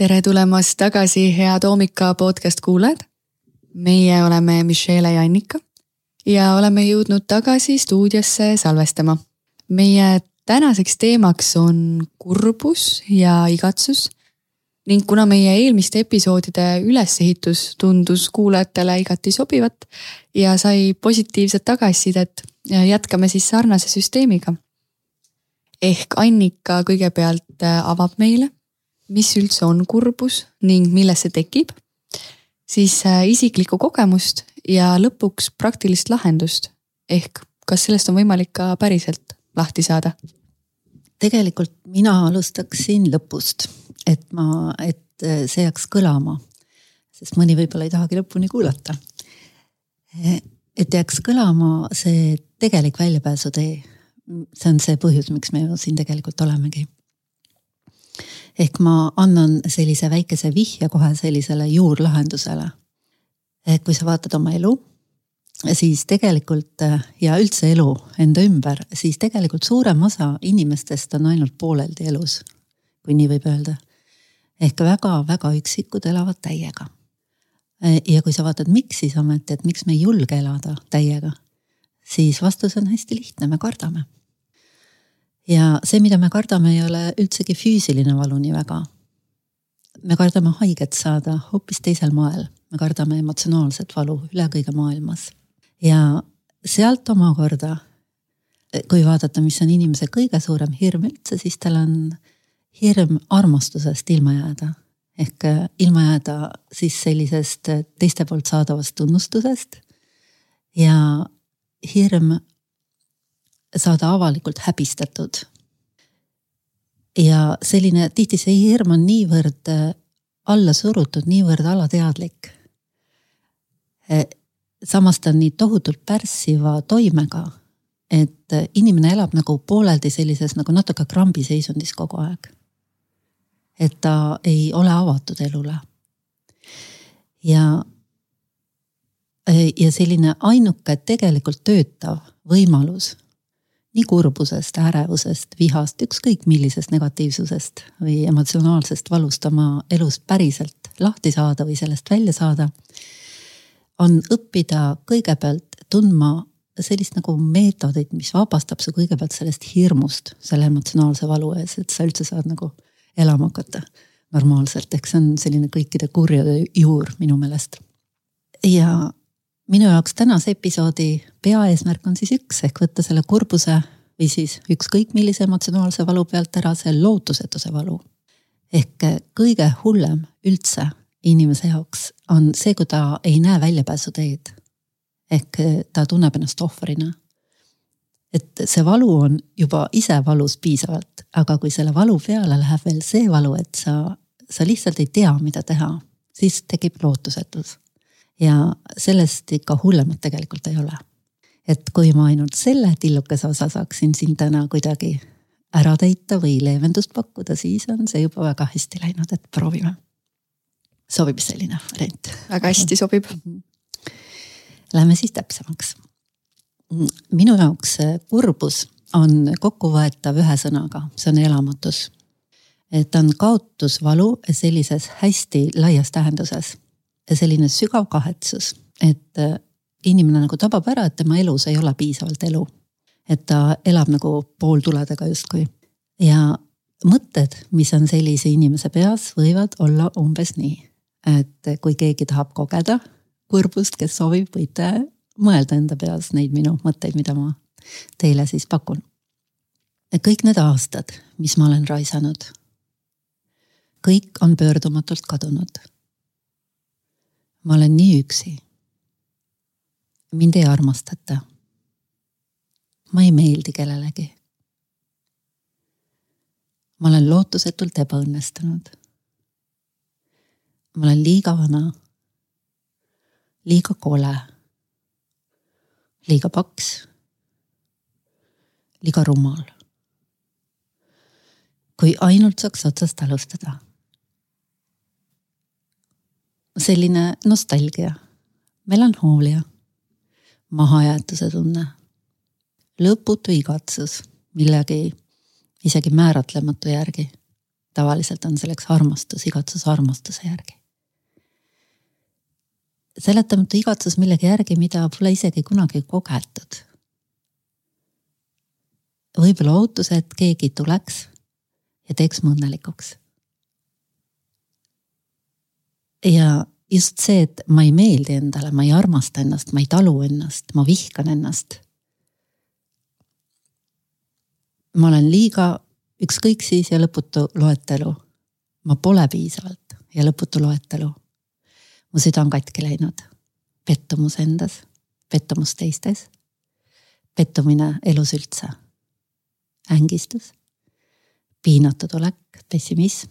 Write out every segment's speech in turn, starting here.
tere tulemast tagasi, head Oomika podcast kuulajad. meie oleme Michelle ja Annika ja oleme jõudnud tagasi stuudiosse salvestama. meie tänaseks teemaks on kurbus ja igatsus. ning kuna meie eelmiste episoodide ülesehitus tundus kuulajatele igati sobivat ja sai positiivset tagasisidet, jätkame siis sarnase süsteemiga. ehk Annika kõigepealt avab meile mis üldse on kurbus ning millest see tekib, siis äh, isiklikku kogemust ja lõpuks praktilist lahendust. ehk kas sellest on võimalik ka päriselt lahti saada? tegelikult mina alustaksin lõpust, et ma, et äh, see jääks kõlama, sest mõni võib-olla ei tahagi lõpuni kuulata. et jääks kõlama see tegelik väljapääsutee. see on see põhjus, miks me ju siin tegelikult olemegi ehk ma annan sellise väikese vihje kohe sellisele juurlahendusele. kui sa vaatad oma elu, siis tegelikult ja üldse elu enda ümber, siis tegelikult suurem osa inimestest on ainult pooleldi elus, kui nii võib öelda. ehk väga-väga üksikud elavad täiega. ja kui sa vaatad, miks siis ometi, et miks me ei julge elada täiega, siis vastus on hästi lihtne, me kardame ja see, mida me kardame, ei ole üldsegi füüsiline valu nii väga. me kardame haiget saada hoopis teisel moel, me kardame emotsionaalset valu üle kõige maailmas. ja sealt omakorda, kui vaadata, mis on inimese kõige suurem hirm üldse, siis tal on hirm armastusest ilma jääda. ehk ilma jääda siis sellisest teiste poolt saadavast tunnustusest ja hirm saada avalikult häbistatud. ja selline, tihti see hirm on niivõrd äh, alla surutud, niivõrd alateadlik. Äh, samas ta on nii tohutult pärssiva toimega, et äh, inimene elab nagu pooleldi sellises nagu natuke krambiseisundis kogu aeg. et ta ei ole avatud elule. ja ja selline ainuke tegelikult töötav võimalus nii kurbusest, ärevusest, vihast, ükskõik millisest negatiivsusest või emotsionaalsest valust oma elust päriselt lahti saada või sellest välja saada. on õppida kõigepealt tundma sellist nagu meetodit, mis vabastab su kõigepealt sellest hirmust selle emotsionaalse valu ees, et sa üldse saad nagu elama hakata normaalselt, ehk see on selline kõikide kurjade juur minu meelest. ja minu jaoks tänase episoodi peaeesmärk on siis üks ehk võtta selle kurbuse või siis ükskõik millise emotsionaalse valu pealt ära see lootusetuse valu. ehk kõige hullem üldse inimese jaoks on see, kui ta ei näe väljapääsuteed. ehk ta tunneb ennast ohvrina. et see valu on juba ise valus piisavalt, aga kui selle valu peale läheb veel see valu, et sa, sa lihtsalt ei tea, mida teha, siis tekib lootusetus ja sellest ikka hullemat tegelikult ei ole. et kui ma ainult selle tillukese osa saaksin siin täna kuidagi ära täita või leevendust pakkuda, siis on see juba väga hästi läinud, et proovime. sobib selline variant? väga hästi sobib. Läheme siis täpsemaks. minu jaoks kurbus on kokkuvõetav ühe sõnaga, see on elamatus. et on kaotusvalu sellises hästi laias tähenduses selline sügav kahetsus, et äh, inimene nagu tabab ära, et tema elus ei ole piisavalt elu. et ta elab nagu pooltuledega justkui ja mõtted, mis on sellise inimese peas, võivad olla umbes nii, et kui keegi tahab kogeda kurbust, kes soovib, võite mõelda enda peas neid minu mõtteid, mida ma teile siis pakun. kõik need aastad, mis ma olen raisanud, kõik on pöördumatult kadunud ma olen nii üksi. mind ei armastata. ma ei meeldi kellelegi. ma olen lootusetult ebaõnnestunud. ma olen liiga vana, liiga kole, liiga paks, liiga rumal. kui ainult saaks otsast alustada selline nostalgia, melanhoolia, mahajäetuse tunne, lõputu igatsus millegi isegi määratlematu järgi, tavaliselt on selleks armastus, igatsus armastuse järgi. seletamatu igatsus millegi järgi, mida pole isegi kunagi kogetud. võib-olla ootus, et keegi tuleks ja teeks mu õnnelikuks. Ja just see, et ma ei meeldi endale, ma ei armasta ennast, ma ei talu ennast, ma vihkan ennast. ma olen liiga ükskõik siis ja lõputu loetelu. ma pole piisavalt ja lõputu loetelu. mu süda on katki läinud. pettumus endas, pettumus teistes, pettumine elus üldse. ängistus, piinatud olek, pessimism.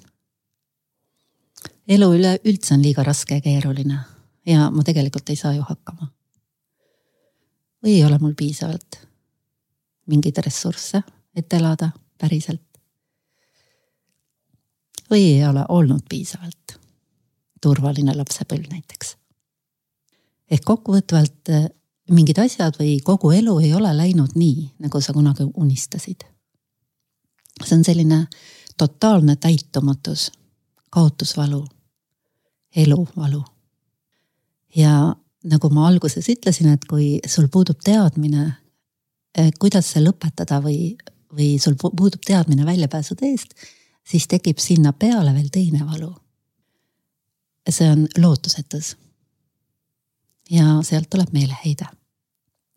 Elu üleüldse on liiga raske ja keeruline ja ma tegelikult ei saa ju hakkama. või ei ole mul piisavalt mingeid ressursse, et elada päriselt või ei ole olnud piisavalt turvaline lapsepõlv näiteks. ehk kokkuvõtvalt eh, mingid asjad või kogu elu ei ole läinud nii, nagu sa kunagi unistasid. see on selline totaalne täitumatus, kaotusvalu, eluvalu. ja nagu ma alguses ütlesin, et kui sul puudub teadmine, eh, kuidas see lõpetada või, või sul puudub teadmine väljapääsu teest siis tekib sinna peale veel teine valu. see on lootusetus. ja sealt tuleb meeleheide.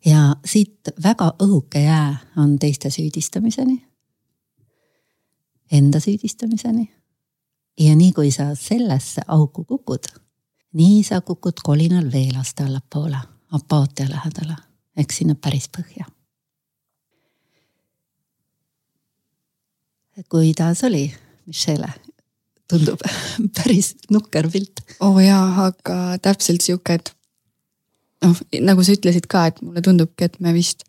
ja siit väga õhuke jää on teiste süüdistamiseni. Enda süüdistamiseni. Ja nii kui sa sellesse auku kukud, nii sa kukud kolinal veel aste allapoole, apaatia lähedale ehk sinna päris põhja kuidas oli, Michelle? tundub päris nukker pilt. oo oh jaa, aga täpselt sihuke, et noh, nagu sa ütlesid ka, et mulle tundubki, et me vist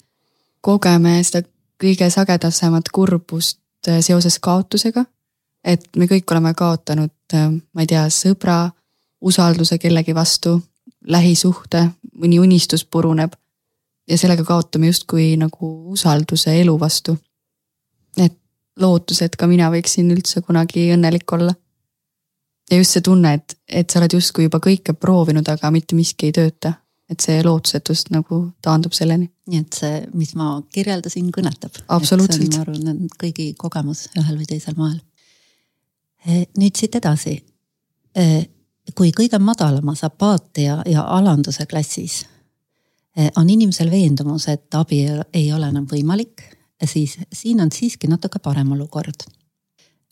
kogeme seda kõige sagedasemat kurbust äh, seoses kaotusega. Et me kõik oleme kaotanud, äh, ma ei tea, sõbra, usalduse kellegi vastu, lähisuhte, mõni unistus puruneb. ja sellega kaotame justkui nagu usalduse elu vastu. et lootus, et ka mina võiksin üldse kunagi õnnelik olla. ja just see tunne, et, et sa oled justkui juba kõike proovinud, aga mitte miski ei tööta. et see lootusetust nagu taandub selleni. nii et see, mis ma kirjeldasin, kõnetab. absoluutselt. ma arvan, et kõigi kogemus ühel või teisel moel. Eh, nüüd siit edasi. Eh, kui kõige madalamas apaatia ja alanduse klassis eh, on inimesel veendumus, et abi ei ole enam võimalik siis siin on siiski natuke parem olukord.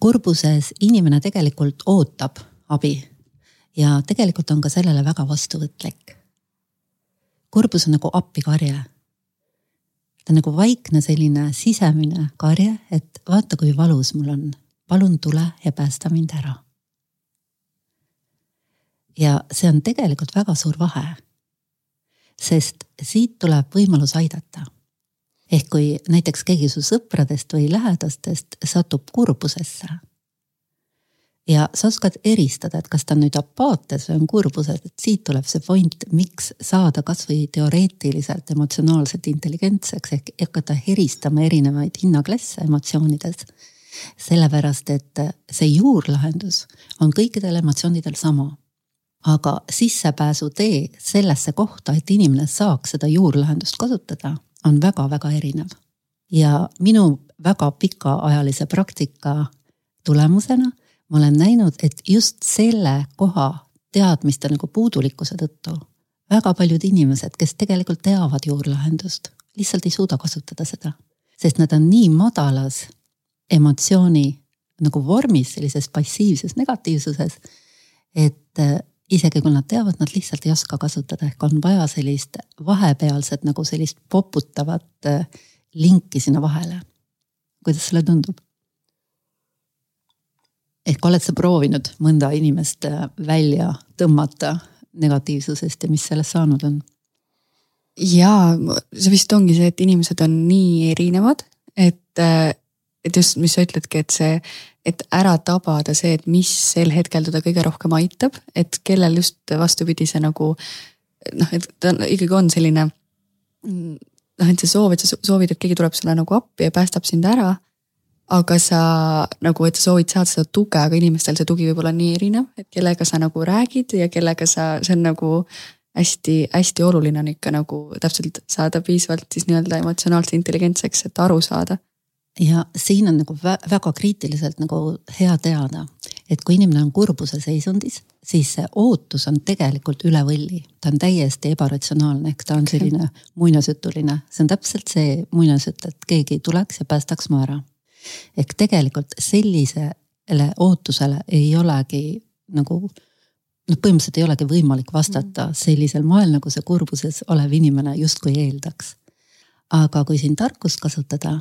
kurbuses inimene tegelikult ootab abi ja tegelikult on ka sellele väga vastuvõtlik. kurbus on nagu appikarje. ta on nagu vaikne selline sisemine karje, et vaata, kui valus mul on, palun tule ja päästa mind ära. ja see on tegelikult väga suur vahe. sest siit tuleb võimalus aidata ehk kui näiteks keegi su sõpradest või lähedastest satub kurbusesse. ja sa oskad eristada, et kas ta on nüüd apaatias või on kurbuses, et siit tuleb see point, miks saada kasvõi teoreetiliselt emotsionaalselt intelligentseks ehk hakata eristama erinevaid hinnaklasse emotsioonides. Sellepärast, et see juurlahendus on kõikidel emotsioonidel sama aga sissepääsutee sellesse kohta, et inimene saaks seda juurlahendust kasutada on väga-väga erinev. ja minu väga pikaajalise praktika tulemusena ma olen näinud, et just selle koha teadmiste nagu puudulikkuse tõttu väga paljud inimesed, kes tegelikult teavad juurlahendust, lihtsalt ei suuda kasutada seda, sest nad on nii madalas emotsiooni nagu vormis, sellises passiivses negatiivsuses, et isegi kui nad teavad, nad lihtsalt ei oska kasutada, ehk on vaja sellist vahepealset nagu sellist poputavat äh, linki sinna vahele. kuidas sulle tundub? ehk oled sa proovinud mõnda inimest äh, välja tõmmata negatiivsusest ja mis sellest saanud on? jaa, see vist ongi see, et inimesed on nii erinevad, et, äh, et just, mis sa ütledki, et see et ära tabada see, et mis sel hetkel teda kõige rohkem aitab, et kellel just vastupidi see nagu noh, et ta ikkagi on selline noh, et see soov, et sa soovid, et keegi tuleb sulle nagu appi ja päästab sind ära. aga sa nagu, et sa soovid saada seda tuge, aga inimestel see tugi võib olla nii erinev, et kellega sa nagu räägid ja kellega sa, see on nagu hästi-hästi oluline on ikka nagu täpselt saada piisavalt siis nii-öelda emotsionaalselt intelligentseks, et aru saada ja siin on nagu väga kriitiliselt nagu hea teada, et kui inimene on kurbuse seisundis, siis see ootus on tegelikult üle võlli, ta on täiesti ebaratsionaalne, ehk ta on selline muinasjutuline, see on täpselt see muinasjutt, et keegi tuleks ja päästaks mu ära. ehk tegelikult sellisele ootusele ei olegi nagu noh, põhimõtteliselt ei olegi võimalik vastata mm. sellisel moel, nagu see kurbuses olev inimene justkui eeldaks. aga kui siin tarkust kasutada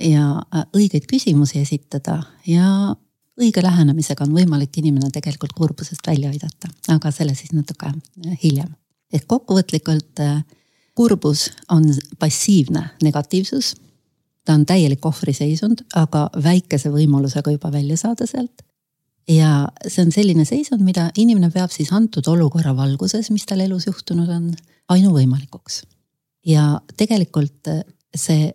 ja äh, õigeid küsimusi esitada ja õige lähenemisega on võimalik inimene tegelikult kurbusest välja aidata, aga selle siis natuke äh, hiljem. ehk kokkuvõtlikult äh, kurbus on passiivne negatiivsus. ta on täielik ohvriseisund, aga väikese võimalusega juba välja saada sealt. ja see on selline seisund, mida inimene peab siis antud olukorra valguses, mis tal elus juhtunud on, ainuvõimalikuks. ja tegelikult see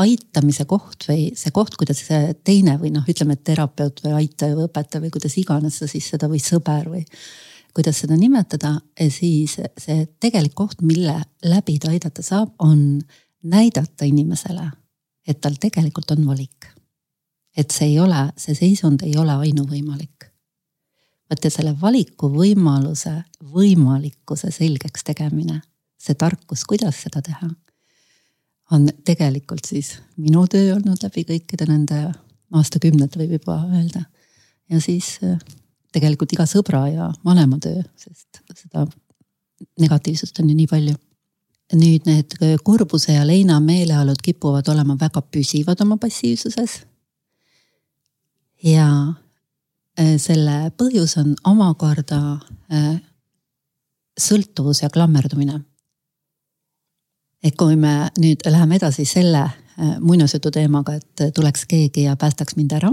aitamise koht või see koht, kuidas teine või noh, ütleme, terapeut või aitaja või õpetaja või kuidas iganes sa siis seda või sõber või kuidas seda nimetada, siis see tegelik koht, mille läbi ta aidata saab, on näidata inimesele, et tal tegelikult on valik. et see ei ole, see seisund ei ole ainuvõimalik. ja selle valiku võimaluse, võimalikkuse selgeks tegemine, see tarkus, kuidas seda teha on tegelikult siis minu töö olnud läbi kõikide nende aastakümnete, võib juba öelda. ja siis äh, tegelikult iga sõbra ja vanema töö, sest seda negatiivsust on ju nii palju. nüüd need kurbuse ja leina meeleolud kipuvad olema väga püsivad oma passiivsuses. ja äh, selle põhjus on omakorda äh, sõltuvus ja klammerdumine et kui me nüüd läheme edasi selle äh, muinasjutu teemaga, et tuleks keegi ja päästaks mind ära.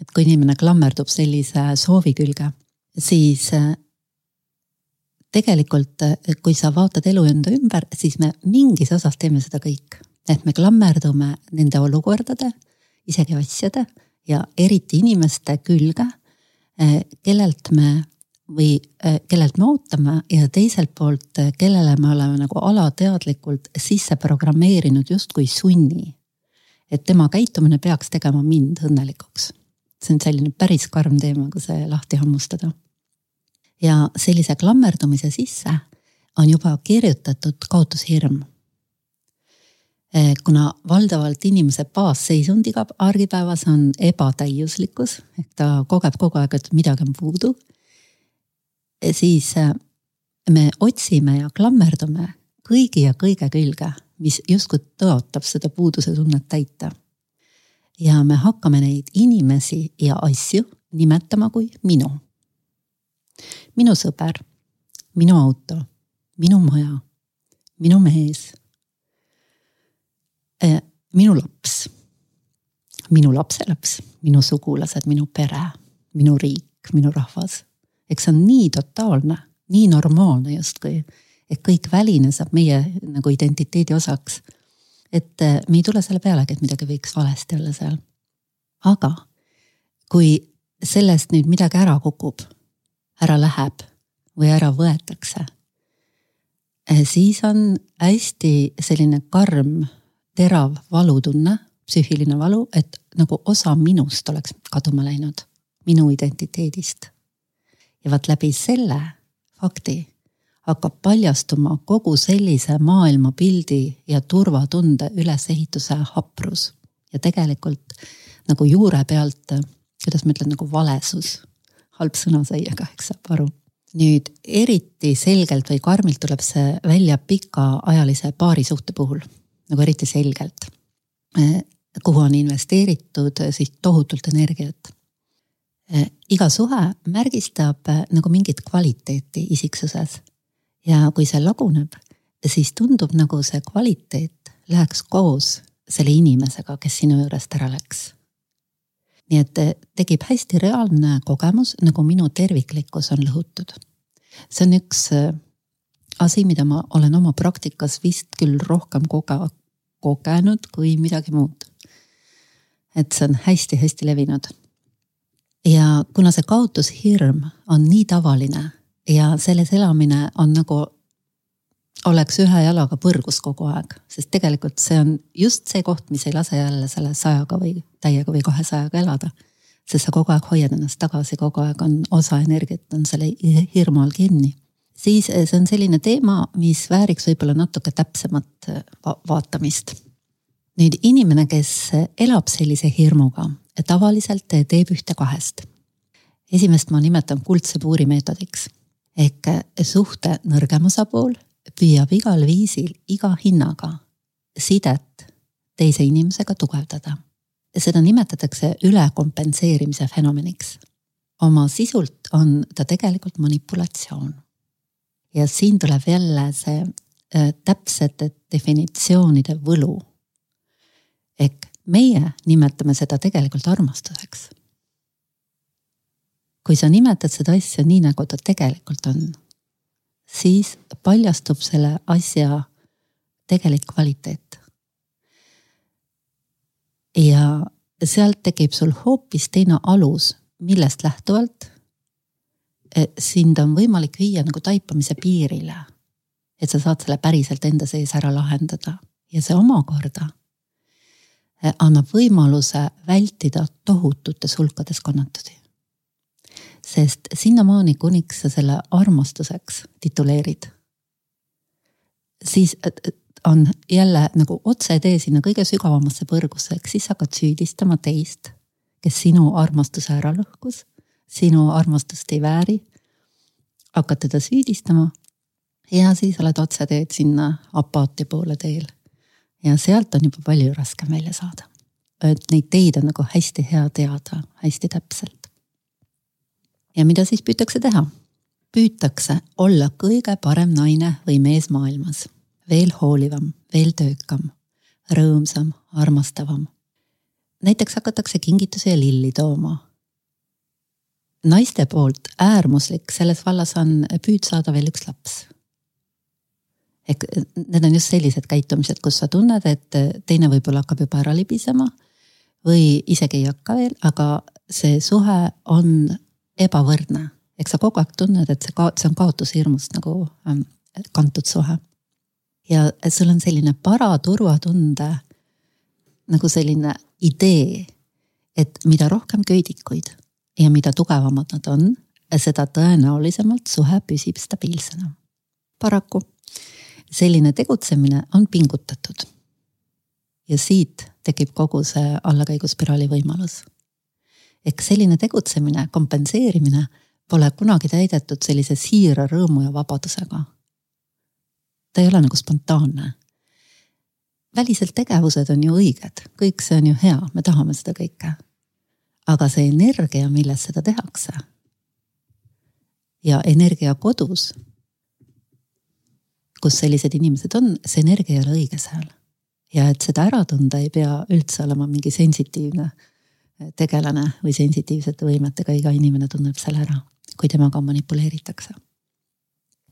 et kui inimene klammerdub sellise soovi külge, siis äh, tegelikult, äh, kui sa vaatad elu enda ümber, siis me mingis osas teeme seda kõik. et me klammerdume nende olukordade, isegi asjade ja eriti inimeste külge, kellelt me või äh, kellelt me ootame ja teiselt poolt, äh, kellele me oleme nagu alateadlikult sisse programmeerinud justkui sunni. et tema käitumine peaks tegema mind õnnelikuks. see on selline päris karm teema, kui see lahti hammustada. ja sellise klammerdumise sisse on juba kirjutatud kaotushirm äh, kuna valdavalt inimese baasseisund iga argipäevas on ebatäiuslikkus ehk ta kogeb kogu aeg, et midagi on puudu siis äh, me otsime ja klammerdume kõigi ja kõige külge, mis justkui tõotab seda puuduse tunnet täita. ja me hakkame neid inimesi ja asju nimetama kui minu. minu sõber, minu auto, minu maja, minu mees, äh, minu laps, minu lapselaps, minu sugulased, minu pere, minu riik, minu rahvas eks see on nii totaalne, nii normaalne justkui, et kõik väline saab meie nagu identiteedi osaks. et eh, me ei tule selle pealegi, et midagi võiks valesti olla seal. aga kui sellest nüüd midagi ära kukub, ära läheb või ära võetakse, eh, siis on hästi selline karm, terav valutunne, psüühiline valu, et nagu osa minust oleks kaduma läinud, minu identiteedist ja vaat läbi selle fakti hakkab paljastuma kogu sellise maailmapildi ja turvatunde ülesehituse haprus. ja tegelikult nagu juure pealt, kuidas ma ütlen, nagu valesus. halb sõna saiaga, eks saab aru. nüüd eriti selgelt või karmilt tuleb see välja pikaajalise paarisuhte puhul, nagu eriti selgelt. kuhu on investeeritud siis tohutult energiat iga suhe märgistab eh, nagu mingit kvaliteeti isiksuses. ja kui see laguneb, siis tundub nagu see kvaliteet läheks koos selle inimesega, kes sinu juurest ära läks. nii et eh, tekib hästi reaalne kogemus, nagu minu terviklikkus on lõhutud. see on üks asi, mida ma olen oma praktikas vist küll rohkem koge-, kogenud kui midagi muud et see on hästi-hästi levinud. Ja kuna see kaotushirm on nii tavaline ja selles elamine on nagu oleks ühe jalaga põrgus kogu aeg, sest tegelikult see on just see koht, mis ei lase jälle selle sajaga või täiega või kahesajaga elada. sest sa kogu aeg hoiad ennast tagasi, kogu aeg on osa energiat on selle hirmu all kinni. siis eh, see on selline teema, mis vääriks võib-olla natuke täpsemat eh, va vaatamist. nüüd inimene, kes elab sellise hirmuga, tavaliselt teeb ühte kahest. esimest ma nimetan kuldse puuri meetodiks ehk suhte nõrgem osapool püüab igal viisil, iga hinnaga sidet teise inimesega tugevdada. seda nimetatakse ülekompenseerimise fenomeniks. oma sisult on ta tegelikult manipulatsioon. ja siin tuleb jälle see äh, täpsete definitsioonide võlu. ehk meie nimetame seda tegelikult armastuseks. kui sa nimetad seda asja nii, nagu ta tegelikult on siis paljastub selle asja tegelik kvaliteet. ja sealt tekib sul hoopis teine alus, millest lähtuvalt e, sind on võimalik viia nagu taipamise piirile. et sa saad selle päriselt enda sees ära lahendada ja see omakorda annab võimaluse vältida tohututes hulkades kannatusi sest sinnamaani, kuniks sa selle armastuseks tituleerid, siis on jälle nagu otsetee sinna kõige sügavamasse põrgusse, ehk siis hakkad süüdistama teist, kes sinu armastuse ära lõhkus, sinu armastust ei vääri. hakkad teda süüdistama ja siis oled otseteed sinna apaatia poole teel. Ja sealt on juba palju raskem välja saada. et neid teid on nagu hästi hea teada, hästi täpselt ja mida siis püütakse teha? püütakse olla kõige parem naine või mees maailmas, veel hoolivam, veel töökam, rõõmsam, armastavam. näiteks hakatakse kingitusi ja lilli tooma. naiste poolt äärmuslik selles vallas on püüd saada veel üks laps. Ehk need on just sellised käitumised, kus sa tunned, et teine võib-olla hakkab juba ära libisema või isegi ei hakka veel, aga see suhe on ebavõrdne, eks sa kogu aeg tunned, et see ka-, see on kaotushirmust nagu ähm, kantud suhe. ja sul on selline paraturvatunde nagu selline idee, et mida rohkem köidikuid ja mida tugevamad nad on, seda tõenäolisemalt suhe püsib stabiilsena. paraku selline tegutsemine on pingutatud. ja siit tekib kogu see allakäiguspiraali võimalus ehk selline tegutsemine, kompenseerimine pole kunagi täidetud sellise siira rõõmu ja vabadusega. ta ei ole nagu spontaanne. välised tegevused on ju õiged, kõik see on ju hea, me tahame seda kõike. aga see energia, milles seda tehakse ja energia kodus, kus sellised inimesed on, see energia ei ole õige seal. ja et seda ära tunda, ei pea üldse olema mingi sensitiivne tegelane või sensitiivsete võimetega, iga inimene tunneb selle ära, kui temaga manipuleeritakse.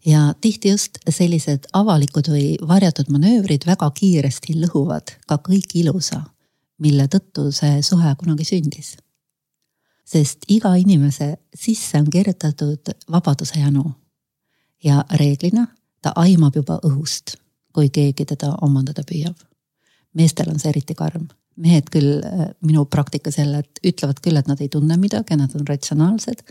ja tihti just sellised avalikud või varjatud manöövrid väga kiiresti lõhuvad ka kõik ilusa, mille tõttu see suhe kunagi sündis. sest iga inimese sisse on kirjutatud vabaduse janu. ja reeglina ta aimab juba õhust, kui keegi teda omandada püüab. meestel on see eriti karm mehed küll äh, minu praktikas jälle, et ütlevad küll, et nad ei tunne midagi, nad on ratsionaalsed.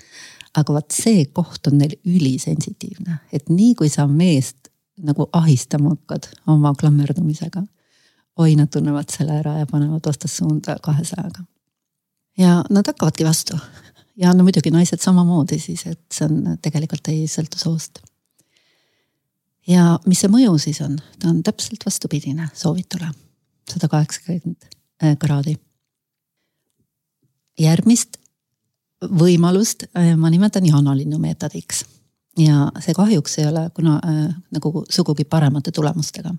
aga vot see koht on neil ülisensitiivne, et nii kui sa meest nagu ahistama hakkad oma klammerdumisega. oi, nad tunnevad selle ära ja panevad vastassuunda kahesajaga. ja nad hakkavadki vastu ja no muidugi naised samamoodi siis, et see on tegelikult ei sõltu soost. Ja mis see mõju siis on, ta on täpselt vastupidine soovitule, sada kaheksakümmend Äh, kraadi. järgmist võimalust äh, ma nimetan jaanalinnu meetodiks ja see kahjuks ei ole kuna äh, nagu sugugi paremate tulemustega.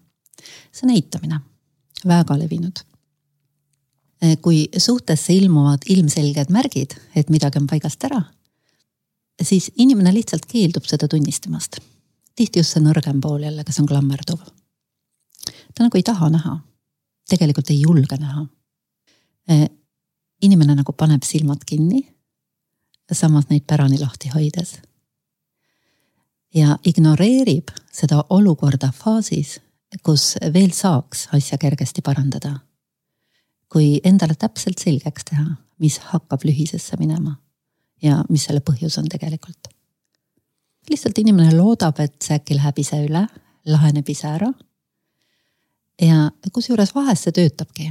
see on eitamine, väga levinud. Äh, kui suhtesse ilmuvad ilmselged märgid, et midagi on paigast ära, siis inimene lihtsalt keeldub seda tunnistamast. Tihti just see nõrgem pool jälle, kes on klammerduv. ta nagu ei taha näha tegelikult ei julge näha. inimene nagu paneb silmad kinni, samas neid pärani lahti hoides. ja ignoreerib seda olukorda faasis, kus veel saaks asja kergesti parandada. kui endale täpselt selgeks teha, mis hakkab lühisesse minema ja mis selle põhjus on tegelikult. Lihtsalt inimene loodab, et see äkki läheb ise üle, laheneb ise ära. ja kusjuures vahest see töötabki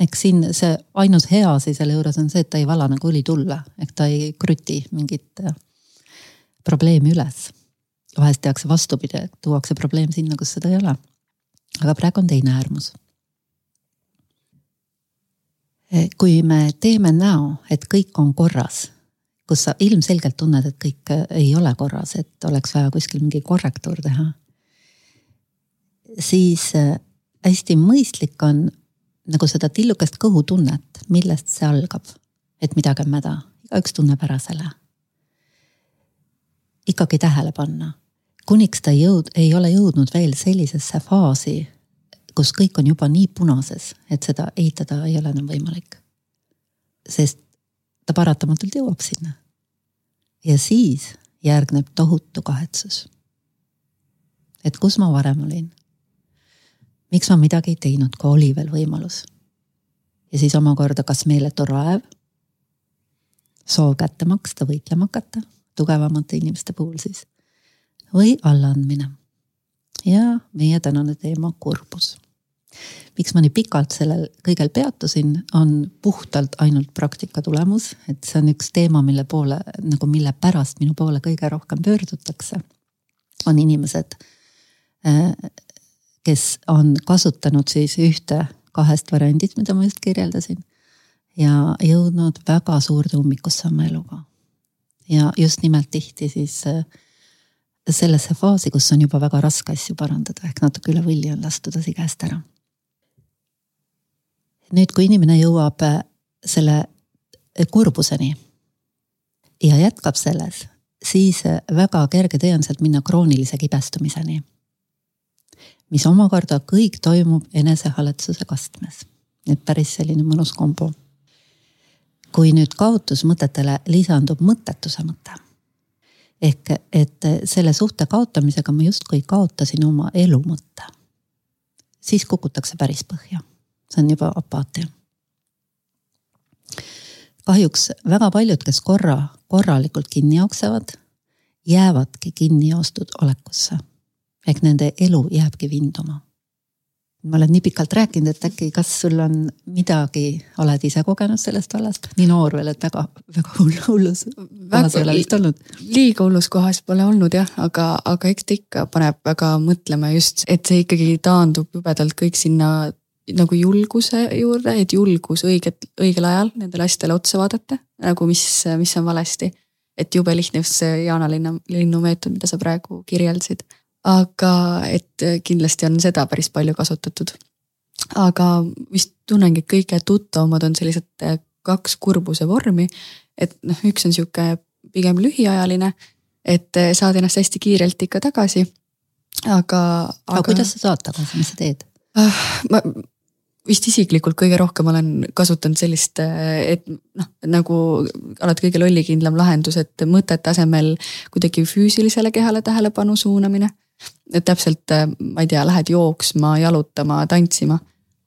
eks siin see ainus hea asi selle juures on see, et ta ei vala nagu õli tulle, ehk ta ei kruti mingit äh, probleemi üles. vahest tehakse vastupidi, tuuakse probleem sinna, kus seda ei ole. aga praegu on teine äärmus. Kui me teeme näo, et kõik on korras, kus sa ilmselgelt tunned, et kõik äh, ei ole korras, et oleks vaja kuskil mingi korrektuur teha. siis äh, hästi mõistlik on nagu seda tillukest kõhutunnet, millest see algab, et midagi on mäda, igaüks tunneb ära selle. ikkagi tähele panna, kuniks ta jõud, ei ole jõudnud veel sellisesse faasi, kus kõik on juba nii punases, et seda eitada ei ole enam võimalik. sest ta paratamatult jõuab sinna. ja siis järgneb tohutu kahetsus. et kus ma varem olin miks ma midagi ei teinud, kui oli veel võimalus? ja siis omakorda, kas meeletu raev, soov kätte maksta, võitlema hakata, tugevamate inimeste puhul siis, või allaandmine. ja meie tänane teema kurbus. Miks ma nii pikalt sellel kõigel peatusin, on puhtalt ainult praktika tulemus, et see on üks teema, mille poole nagu, mille pärast minu poole kõige rohkem pöördutakse. on inimesed äh, kes on kasutanud siis ühte kahest variandist, mida ma just kirjeldasin. ja jõudnud väga suurde ummikusse oma eluga. ja just nimelt tihti siis äh, sellesse faasi, kus on juba väga raske asju parandada, ehk natuke üle võlli on lastud asi käest ära. Nüüd, kui inimene jõuab äh, selle äh, kurbuseni ja jätkab selles, siis väga kerge tee on sealt minna kroonilise kibestumiseni mis omakorda kõik toimub enesehalletsuse kastmes. et päris selline mõnus kombo. kui nüüd kaotusmõtetele lisandub mõttetuse mõte. ehk et selle suhte kaotamisega ma justkui kaotasin oma elu mõtte. siis kukutakse päris põhja, see on juba apaatia kahjuks väga paljud, kes korra korralikult kinni jooksevad, jäävadki kinni joostud olekusse ehk nende elu jääbki vinduma. ma olen nii pikalt rääkinud, et äkki, kas sul on midagi, oled ise kogenud sellest vallast, nii noor veel, et väga, väga hull, hullus kohas ei ole vist olnud. liiga hullus kohas pole olnud jah, aga, aga eks ta ikka paneb väga mõtlema just, et see ikkagi taandub jubedalt kõik sinna nagu julguse juurde, et julgus õiget, õigel ajal nendele asjadele otsa vaadata, nagu mis, mis on valesti. et jube lihtne just see Jaana-Linna, linnu meetod, mida sa praegu kirjeldasid aga et kindlasti on seda päris palju kasutatud. aga vist tunnengi, et kõige tuttavamad on sellised äh, kaks kurbuse vormi. et noh, üks on sihuke pigem lühiajaline, et äh, saad ennast hästi kiirelt ikka tagasi. aga, aga. aga kuidas sa saad tagasi, mis sa teed? Ah, ma vist isiklikult kõige rohkem olen kasutanud sellist, et noh, nagu alati kõige lollikindlam lahendus, et mõtete asemel kuidagi füüsilisele kehale tähelepanu suunamine et täpselt, ma ei tea, lähed jooksma, jalutama, tantsima.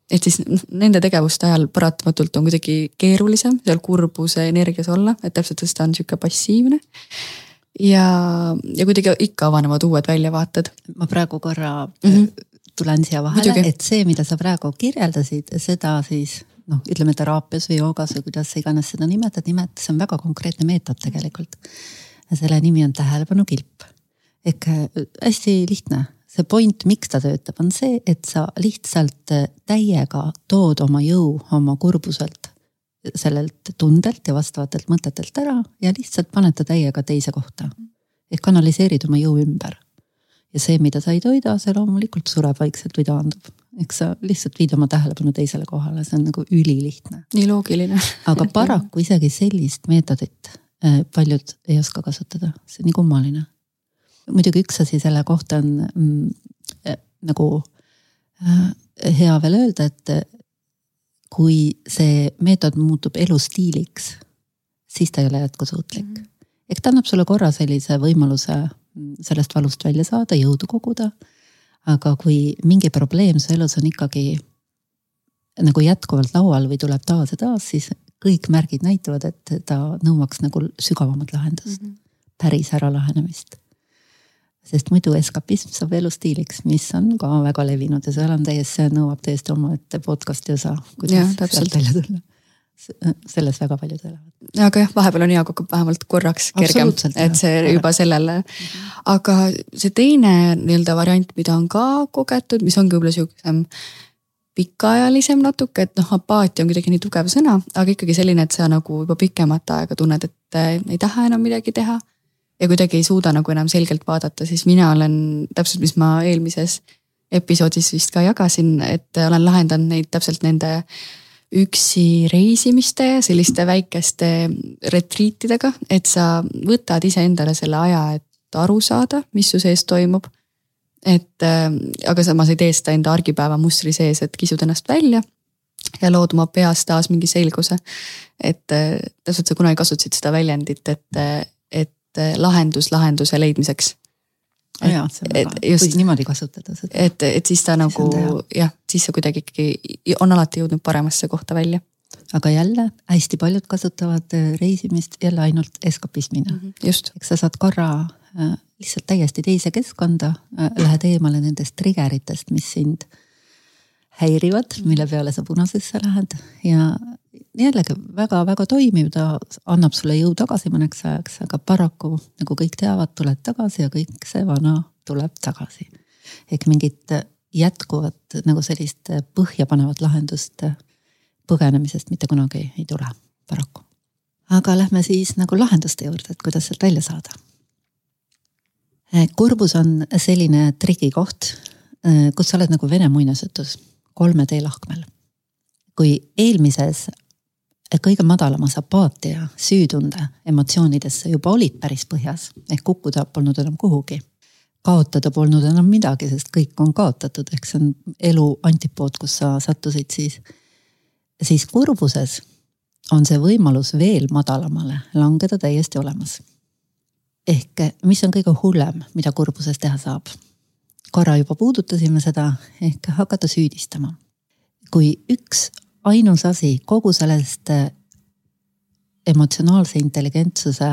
et siis nende tegevuste ajal paratamatult on kuidagi keerulisem seal kurbuse energias olla, et täpselt sest ta on sihuke passiivne. ja, ja kuidagi ikka avanevad uued väljavaated. ma praegu korra mm -hmm. Tulen siia vahele, et see, mida sa praegu kirjeldasid, seda siis noh, ütleme teraapias või joogas või kuidas iganes seda nimetad, nimet-, see on väga konkreetne meetod tegelikult. selle nimi on tähelepanukilp ehk äh, hästi lihtne, see point, miks ta töötab, on see, et sa lihtsalt äh, täiega tood oma jõu oma kurbuselt, sellelt tundelt ja vastavatelt mõtetelt ära ja lihtsalt paned ta täiega teise kohta. ehk kanaliseerid oma jõu ümber. Ja see, mida sa ei toida, see loomulikult sureb vaikselt või taandub. eks sa lihtsalt viid oma tähelepanu teisele kohale, see on nagu ülilihtne. nii loogiline aga paraku isegi sellist meetodit äh, paljud ei oska kasutada, see on nii kummaline muidugi üks asi selle kohta on mm, eh, nagu äh, hea veel öelda, et kui see meetod muutub elustiiliks, siis ta ei ole jätkusuutlik mm. -hmm. ehk ta annab sulle korra sellise võimaluse sellest valust välja saada, jõudu koguda. aga kui mingi probleem su elus on ikkagi nagu jätkuvalt laual või tuleb taas ja taas, siis kõik märgid näitavad, et ta nõuaks nagu sügavamat lahendust mm, -hmm. päris äralahenemist. sest muidu eskapism saab elustiiliks, mis on ka väga levinud ja seal on täiesti, see nõuab täiesti omaette podcast'i osa, kuidas sealt välja tulla selles väga paljud elavad. aga jah, vahepeal on hea, hakkab vähemalt korraks kergem, et see jah. juba sellele. aga see teine nii-öelda variant, mida on ka kogetud, mis ongi võib-olla sihukesem pikaajalisem natuke, et noh, apaatia on kuidagi nii tugev sõna, aga ikkagi selline, et sa nagu juba pikemat aega tunned, et äh, ei taha enam midagi teha. ja kuidagi ei suuda nagu enam selgelt vaadata, siis mina olen täpselt, mis ma eelmises episoodis vist ka jagasin, et olen lahendanud neid täpselt nende üksi reisimiste ja selliste väikeste retriitidega, et sa võtad iseendale selle aja, et aru saada, mis su sees toimub et äh, aga samas ei tee seda enda argipäeva mustri sees, et kisud ennast välja ja lood oma peas taas mingi selguse. et äh, täpselt sa kunagi kasutasid seda väljendit, et, äh, et lahendus lahenduse leidmiseks. See on väga, võid niimoodi kasutada seda. et, et siis ta nagu jah, siis sa kuidagi ikkagi on alati jõudnud paremasse kohta välja aga jälle hästi paljud kasutavad reisimist jälle ainult eskapismina mm. -hmm, just. eks sa saad korra lihtsalt täiesti teise keskkonda, äh, lähed eemale nendest triggeritest, mis sind häirivad, mille peale sa punasesse lähed ja jällegi väga-väga toimiv, ta annab sulle jõu tagasi mõneks ajaks, aga paraku nagu kõik teavad, tuled tagasi ja kõik see vana tuleb tagasi. ehk mingit jätkuvat nagu sellist põhjapanevat lahendust põgenemisest mitte kunagi ei tule, paraku. aga lähme siis nagu lahenduste juurde, et kuidas sealt välja saada kurbus on selline trikikoht, kus sa oled nagu vene muinasjutus kolme teelahkmel. kui eelmises eh, kõige madalamas apaatia, süütunde emotsioonidesse juba olid päris põhjas ehk kukkuda polnud enam kuhugi. kaotada polnud enam midagi, sest kõik on kaotatud, ehk see on elu antipood, kus sa sattusid siis. siis kurbuses on see võimalus veel madalamale langeda täiesti olemas ehk mis on kõige hullem, mida kurbuses teha saab? korra juba puudutasime seda, ehk hakata süüdistama. kui üks ainus asi kogu sellest eh, emotsionaalse intelligentsuse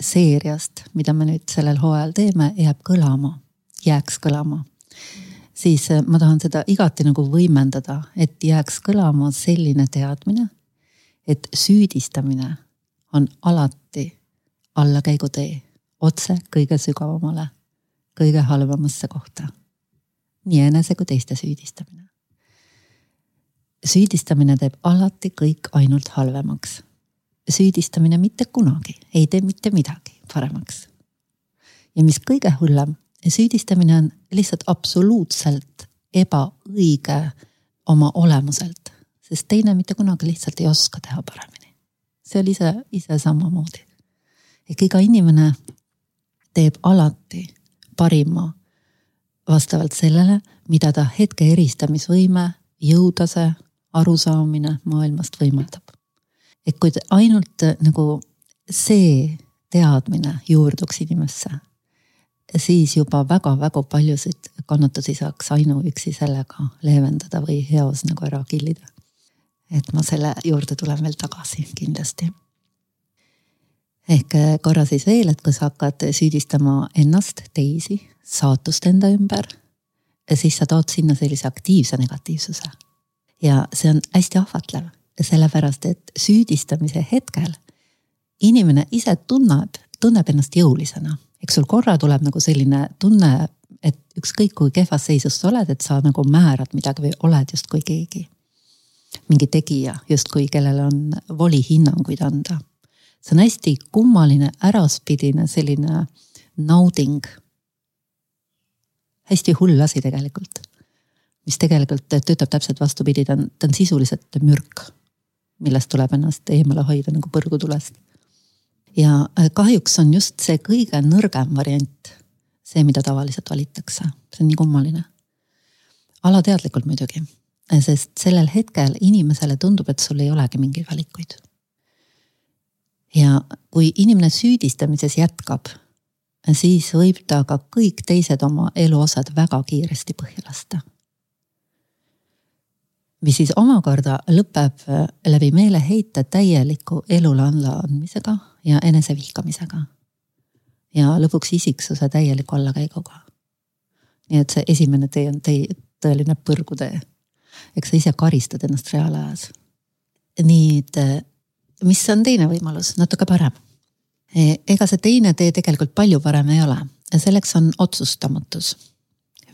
seeriast, mida me nüüd sellel hooajal teeme, jääb kõlama, jääks kõlama, siis eh, ma tahan seda igati nagu võimendada, et jääks kõlama selline teadmine, et süüdistamine on alati allakäigutee otse kõige sügavamale, kõige halvemasse kohta. nii enese kui teiste süüdistamine. Süüdistamine teeb alati kõik ainult halvemaks. süüdistamine mitte kunagi ei tee mitte midagi paremaks. ja mis kõige hullem, süüdistamine on lihtsalt absoluutselt ebaõige oma olemuselt, sest teine mitte kunagi lihtsalt ei oska teha paremini. see oli ise, ise samamoodi ehk iga inimene teeb alati parima vastavalt sellele, mida ta hetke eristamisvõime, jõutase, arusaamine maailmast võimaldab. et kui ainult nagu see teadmine juurduks inimesse, siis juba väga-väga paljusid kannatusi saaks ainuüksi sellega leevendada või heos nagu ära killida. et ma selle juurde tulen veel tagasi kindlasti ehk äh, korra siis veel, et kui sa hakkad süüdistama ennast, teisi, saatust enda ümber, siis sa tood sinna sellise aktiivse negatiivsuse. Ja see on hästi ahvatlev, sellepärast et süüdistamise hetkel inimene ise tunneb, tunneb ennast jõulisena. eks sul korra tuleb nagu selline tunne, et ükskõik kui kehvas seisus sa oled, et sa nagu määrad midagi või oled justkui keegi. mingi tegija justkui, kellel on voli hinnanguid anda see on hästi kummaline, äraspidine selline nauding. hästi hull asi tegelikult. Mis tegelikult töötab täpselt vastupidi, ta on, ta on sisuliselt mürk, millest tuleb ennast eemale hoida nagu põrgutulest. ja äh, kahjuks on just see kõige nõrgem variant see, mida tavaliselt valitakse, see on nii kummaline. alateadlikult muidugi, sest sellel hetkel inimesele tundub, et sul ei olegi mingeid valikuid. ja kui inimene süüdistamises jätkab, siis võib ta ka kõik teised oma eluosad väga kiiresti põhja lasta. Mis siis omakorda lõpeb läbi meeleheite täieliku elule allaandmisega ja enesevihkamisega. ja lõpuks isiksuse täieliku allakäiguga. nii et see esimene tee on tee, tõeline põrgutee eks sa ise karistad ennast reaalajas. nüüd, mis on teine võimalus, natuke parem. E, ega see teine tee tegelikult palju parem ei ole selleks on otsustamatus,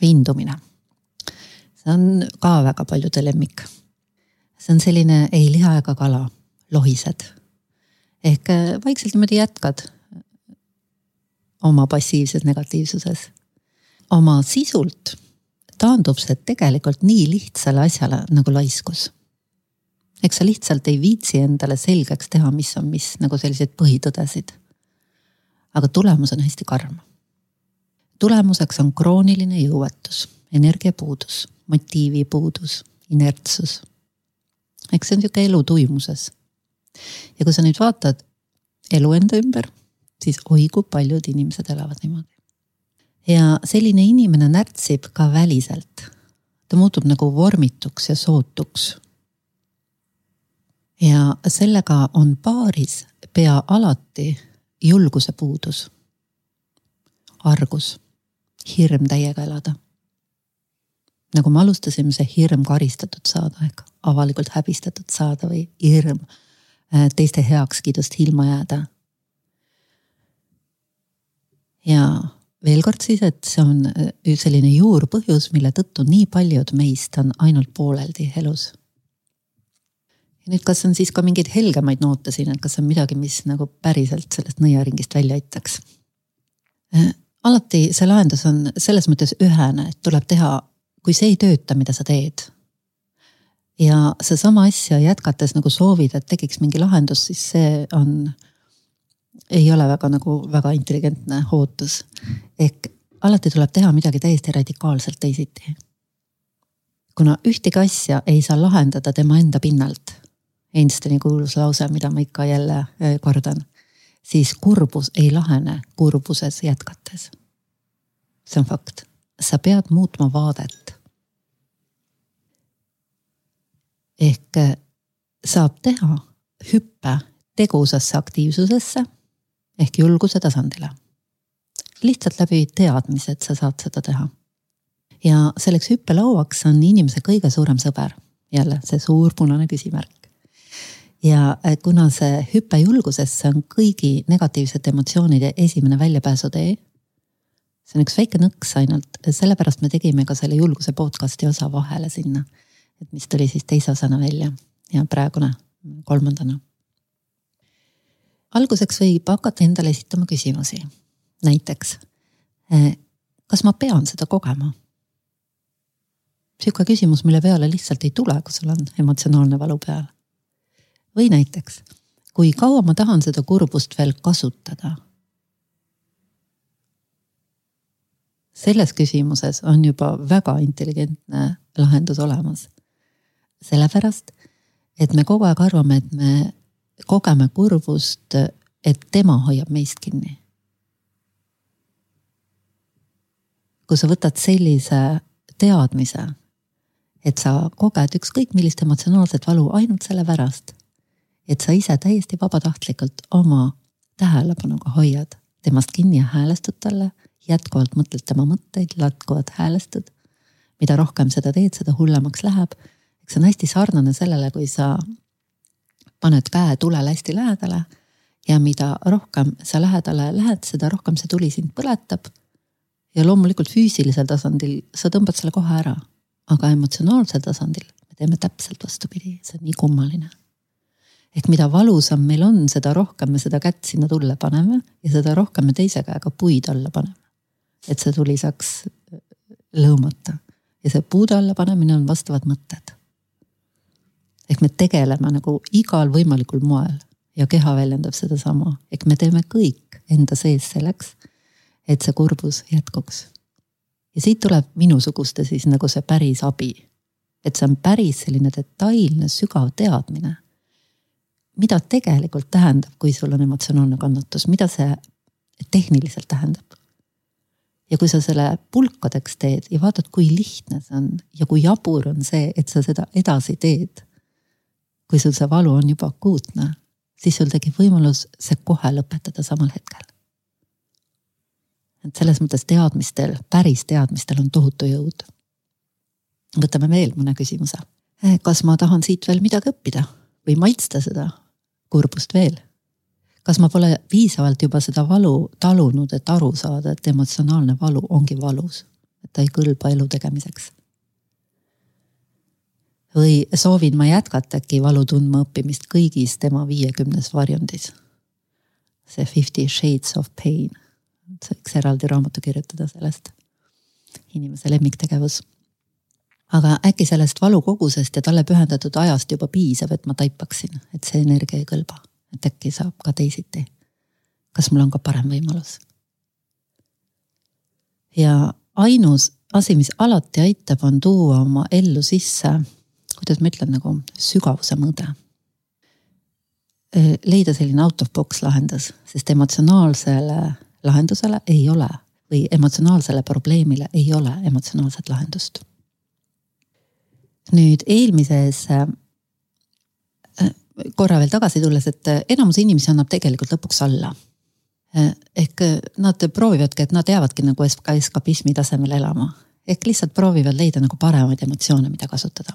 vindumine. See on ka väga paljude lemmik. see on selline ei liha ega kala, lohised. ehk e, vaikselt niimoodi jätkad oma passiivses negatiivsuses. oma sisult taandub see tegelikult nii lihtsale asjale nagu laiskus. eks sa lihtsalt ei viitsi endale selgeks teha, mis on mis, nagu selliseid põhitõdesid. aga tulemus on hästi karm. tulemuseks on krooniline jõuetus, energiapuudus, motiivipuudus, inertsus. eks see on sihuke elu tuimuses. ja kui sa nüüd vaatad elu enda ümber, siis oi kui paljud inimesed elavad niimoodi ja selline inimene närtsib ka väliselt. ta muutub nagu vormituks ja sootuks. ja sellega on paaris pea alati julguse puudus, argus, hirm täiega elada. Nagu me alustasime, see hirm karistatud saada ehk avalikult häbistatud saada või hirm äh, teiste heakskiidust ilma jääda. ja veel kord siis, et see on äh, selline juurpõhjus, mille tõttu nii paljud meist on ainult pooleldi elus. ja nüüd, kas on siis ka mingeid helgemaid noote siin, et kas on midagi, mis nagu päriselt sellest nõiaringist välja aitaks? Äh, alati see lahendus on selles mõttes ühene, et tuleb teha, kui see ei tööta, mida sa teed. ja seesama asja jätkates nagu soovid, et tekiks mingi lahendus, siis see on ei ole väga nagu väga intelligentne ootus. ehk alati tuleb teha midagi täiesti radikaalselt teisiti. kuna ühtegi asja ei saa lahendada tema enda pinnalt. Einsteini kuulus lause, mida ma ikka jälle äh, kordan, siis kurbus ei lahene kurbuses jätkates. see on fakt, sa pead muutma vaadet. Ehk äh, saab teha hüppe tegusasse aktiivsusesse ehk julguse tasandile. lihtsalt läbi teadmise, et sa saad seda teha. ja selleks hüppelauaks on inimese kõige suurem sõber, jälle see suur punane küsimärk. ja äh, kuna see hüpe julgusesse on kõigi negatiivsete emotsioonide esimene väljapääsutee. see on üks väike nõks ainult, sellepärast me tegime ka selle julguse podcast'i osa vahele sinna. Et mis tuli siis teise osana välja ja praegune kolmandana alguseks võib hakata endale esitama küsimusi. näiteks, eh, kas ma pean seda kogema? sihuke küsimus, mille peale lihtsalt ei tule, kui sul on emotsionaalne valu peal. või näiteks, kui kaua ma tahan seda kurbust veel kasutada? selles küsimuses on juba väga intelligentne lahendus olemas. Sellepärast, et me kogu aeg arvame, et me kogeme kurbust, et tema hoiab meist kinni. kui sa võtad sellise teadmise, et sa koged ükskõik millist emotsionaalset valu ainult sellepärast, et sa ise täiesti vabatahtlikult oma tähelepanuga hoiad temast kinni ja häälestud talle, jätkuvalt mõtled tema mõtteid, jätkuvalt häälestud. mida rohkem seda teed, seda hullemaks läheb. Eks see on hästi sarnane sellele, kui sa paned käe tulele hästi lähedale ja mida rohkem sa lähedale lähed, seda rohkem see tuli sind põletab. ja loomulikult füüsilisel tasandil sa tõmbad selle kohe ära, aga emotsionaalsel tasandil me teeme täpselt vastupidi, see on nii kummaline. ehk mida valusam meil on, seda rohkem me seda kätt sinna tulle paneme ja seda rohkem me teise käega puid alla paneme. et see tuli saaks lõõmata ja see puude alla panemine on vastavad mõtted ehk me tegeleme nagu igal võimalikul moel ja keha väljendab sedasama, ehk me teeme kõik enda sees selleks, et see kurbus jätkuks. ja siit tuleb minusuguste siis nagu see päris abi. et see on päris selline detailne, sügav teadmine. mida tegelikult tähendab, kui sul on emotsionaalne kannatus, mida see tehniliselt tähendab? ja kui sa selle pulkadeks teed ja vaatad, kui lihtne see on ja kui jabur on see, et sa seda edasi teed. Kui sul see valu on juba akuutne, siis sul tekib võimalus see kohe lõpetada samal hetkel. et selles mõttes teadmistel, päris teadmistel on tohutu jõud. võtame veel mõne küsimuse. kas ma tahan siit veel midagi õppida või maitsta seda kurbust veel? kas ma pole piisavalt juba seda valu talunud, et aru saada, et emotsionaalne valu ongi valus, et ta ei kõlba elu tegemiseks? Või soovin ma jätkata äkki valu tundma õppimist kõigis tema viiekümnes varjundis? see Fifty Shades of Pain, võiks eraldi raamatu kirjutada sellest. inimese lemmiktegevus. aga äkki sellest valukogusest ja talle pühendatud ajast juba piisab, et ma taipaksin, et see energia ei kõlba et äkki saab ka teisiti. kas mul on ka parem võimalus? ja ainus asi, mis alati aitab, on tuua oma ellu sisse, kuidas ma ütlen, nagu sügavuse mõõde. leida selline out of box lahendus, sest emotsionaalsele lahendusele ei ole või emotsionaalsele probleemile ei ole emotsionaalset lahendust. nüüd eelmises korra veel tagasi tulles, et enamus inimesi annab tegelikult lõpuks alla. Eh, ehk eh, nad proovivadki, et nad jäävadki nagu eskapismi tasemel elama. ehk lihtsalt proovivad leida nagu paremaid emotsioone, mida kasutada.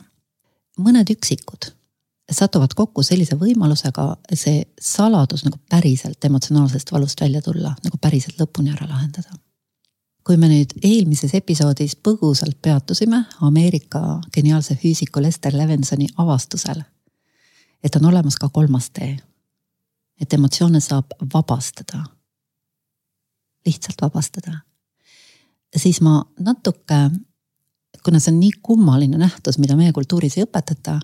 Mõned üksikud satuvad kokku sellise võimalusega see saladus nagu päriselt emotsionaalsest valust välja tulla, nagu päriselt lõpuni ära lahendada. kui me nüüd eelmises episoodis põgusalt peatusime Ameerika geniaalse füüsiku Lester Levensoni avastusel et on olemas ka kolmas tee. et emotsioone saab vabastada. lihtsalt vabastada. siis ma natuke, kuna see on nii kummaline nähtus, mida meie kultuuris ei õpetata